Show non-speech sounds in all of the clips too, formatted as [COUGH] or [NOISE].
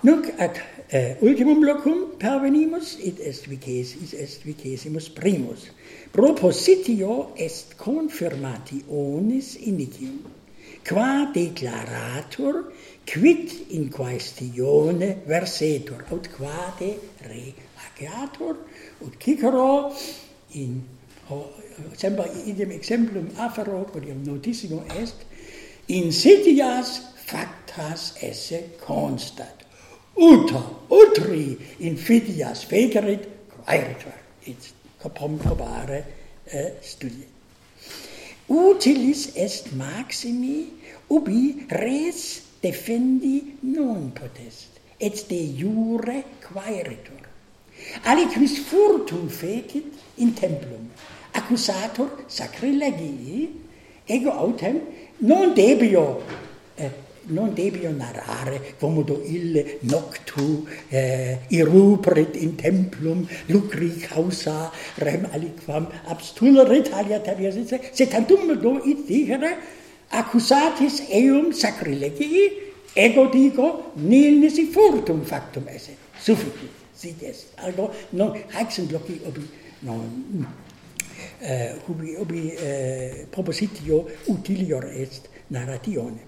Nunc ad eh, ultimum locum pervenimus, id est vicesis, est vicesimus primus. Propositio est confirmati onis inicium, qua declaratur quid in quaestione versetur, aut quade re ageatur, ut Cicero in ho, semper idem exemplum afero, quodium notissimo est, insidias factas esse constat uta utri infidias fegerit quaeritur et comprobare eh, studie. Utilis est maximi ubi res defendi non potest, et de jure quaeritur. Aliquis furtum fecit in templum, accusator sacrilegii, ego autem non debio eh, non debio narrare quomodo ille noctu eh, irrupret in templum lucri causa rem aliquam abstuleret alia teriosense se tantum do id dicere accusatis eum sacrilegii ego dico nil nisi furtum factum esse. Sufficit sit est algo non Heisenblocki obi non eh, ubi, ubi eh, propositio utilior est narratione.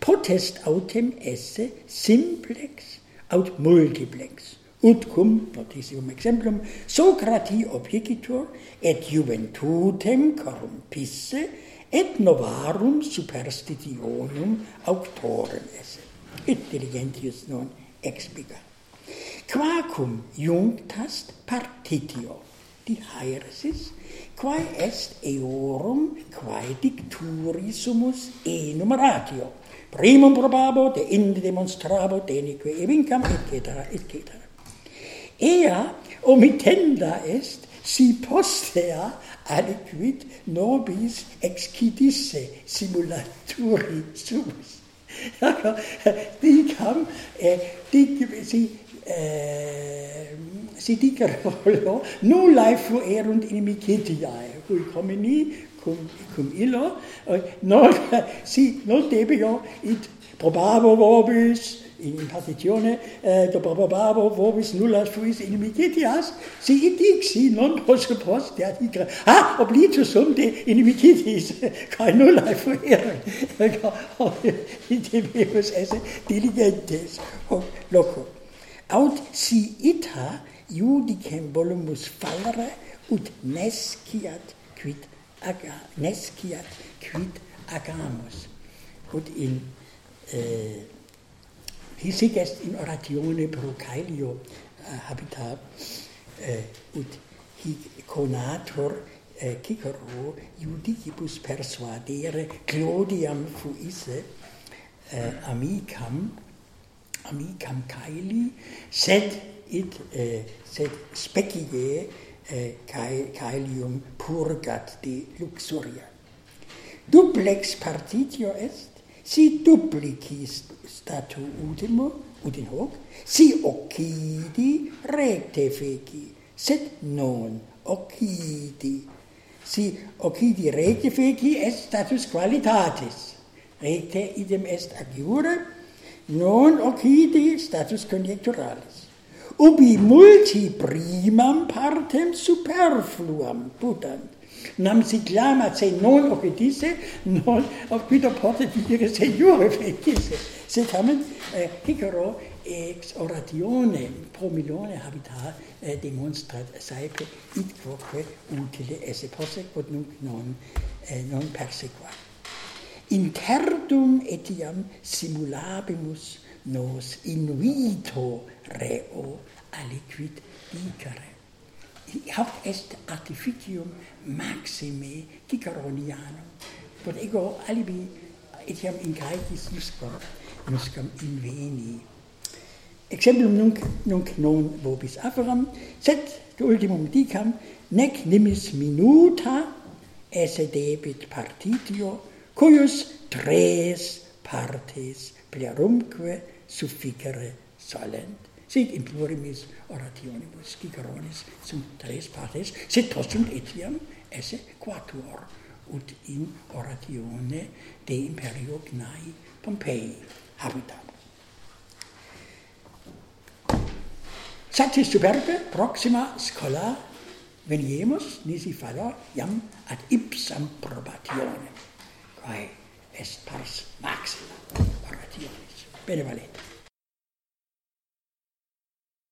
Protest autem esse simplex aut multiplex. Ut cum notisium exemplum Socrati objicitur et juventutem corrumpisse et novarum superstitionum auctorem esse. Intelligentius non expigat quacum iunctas partitio dihaersis, quae est eorum, quae dicturi sumus enumeratio. Primum probabo, de inde demonstrabo, denique evincam, et cetera Ea omitenda est, si postea aliquid nobis excidisse simulaturi sumus. [LAUGHS] Dicam, eh, dic, si, eh, sidicero [LAUGHS] nullae fluerunt inimicitiae, cui comini cum, cum illo, eh, non, [LAUGHS] si, non debio it probabo vobis, in impartitione eh, do probabo vobis nullas fuis inimicitias si it dixi non [LAUGHS] posse post der ha, ah oblito sum de inimicitis kai nullae fuere id debus esse diligentes hoc loco. Aut si ita judicem volumus fallere ut nesciat quid aga, nesciat quid agamus. Ut in eh, Hisic est in oratione pro Caelio uh, habitat, äh, ut hic conator uh, Cicero judicibus persuadere Clodiam fuisse uh, amicam amicam caeli, sed id eh, sed specie eh, caelium purgat de luxuria. Duplex partitio est, si duplicis statu utimo, in hoc, si occidi recte feci, sed non occidi. Si occidi recte feci est status qualitatis. Recte idem est agiure, non occidi status conjecturalis ubi multi primam partem superfluam putant. Nam si clama se non occidisse non occido pote dire se iure fecisse se tamen eh, hicero ex oratione pro milione habitat eh, demonstrat saepe id quoque utile esse posse quod nunc non eh, non persequat interdum etiam simulabimus nos invito reo aliquid dicere. Hoc est artificium maxime Ciceronianum, quod ego alibi etiam incaetis nuscam, nuscam inveni. Exemplum nunc, nunc non vobis aferam, sed de ultimum dicam, nec nimis minuta esse debit partitio, cuius tres partes plerumque sufficere salent sic in plurimis orationibus ciceronis sunt tres partes sed postum etiam esse quatuor ut in oratione de imperio Gnai Pompeii habitat. Sati superbe proxima scola veniemus nisi fallor iam ad ipsam probationem. vai estar Maxima, para Pere Valente.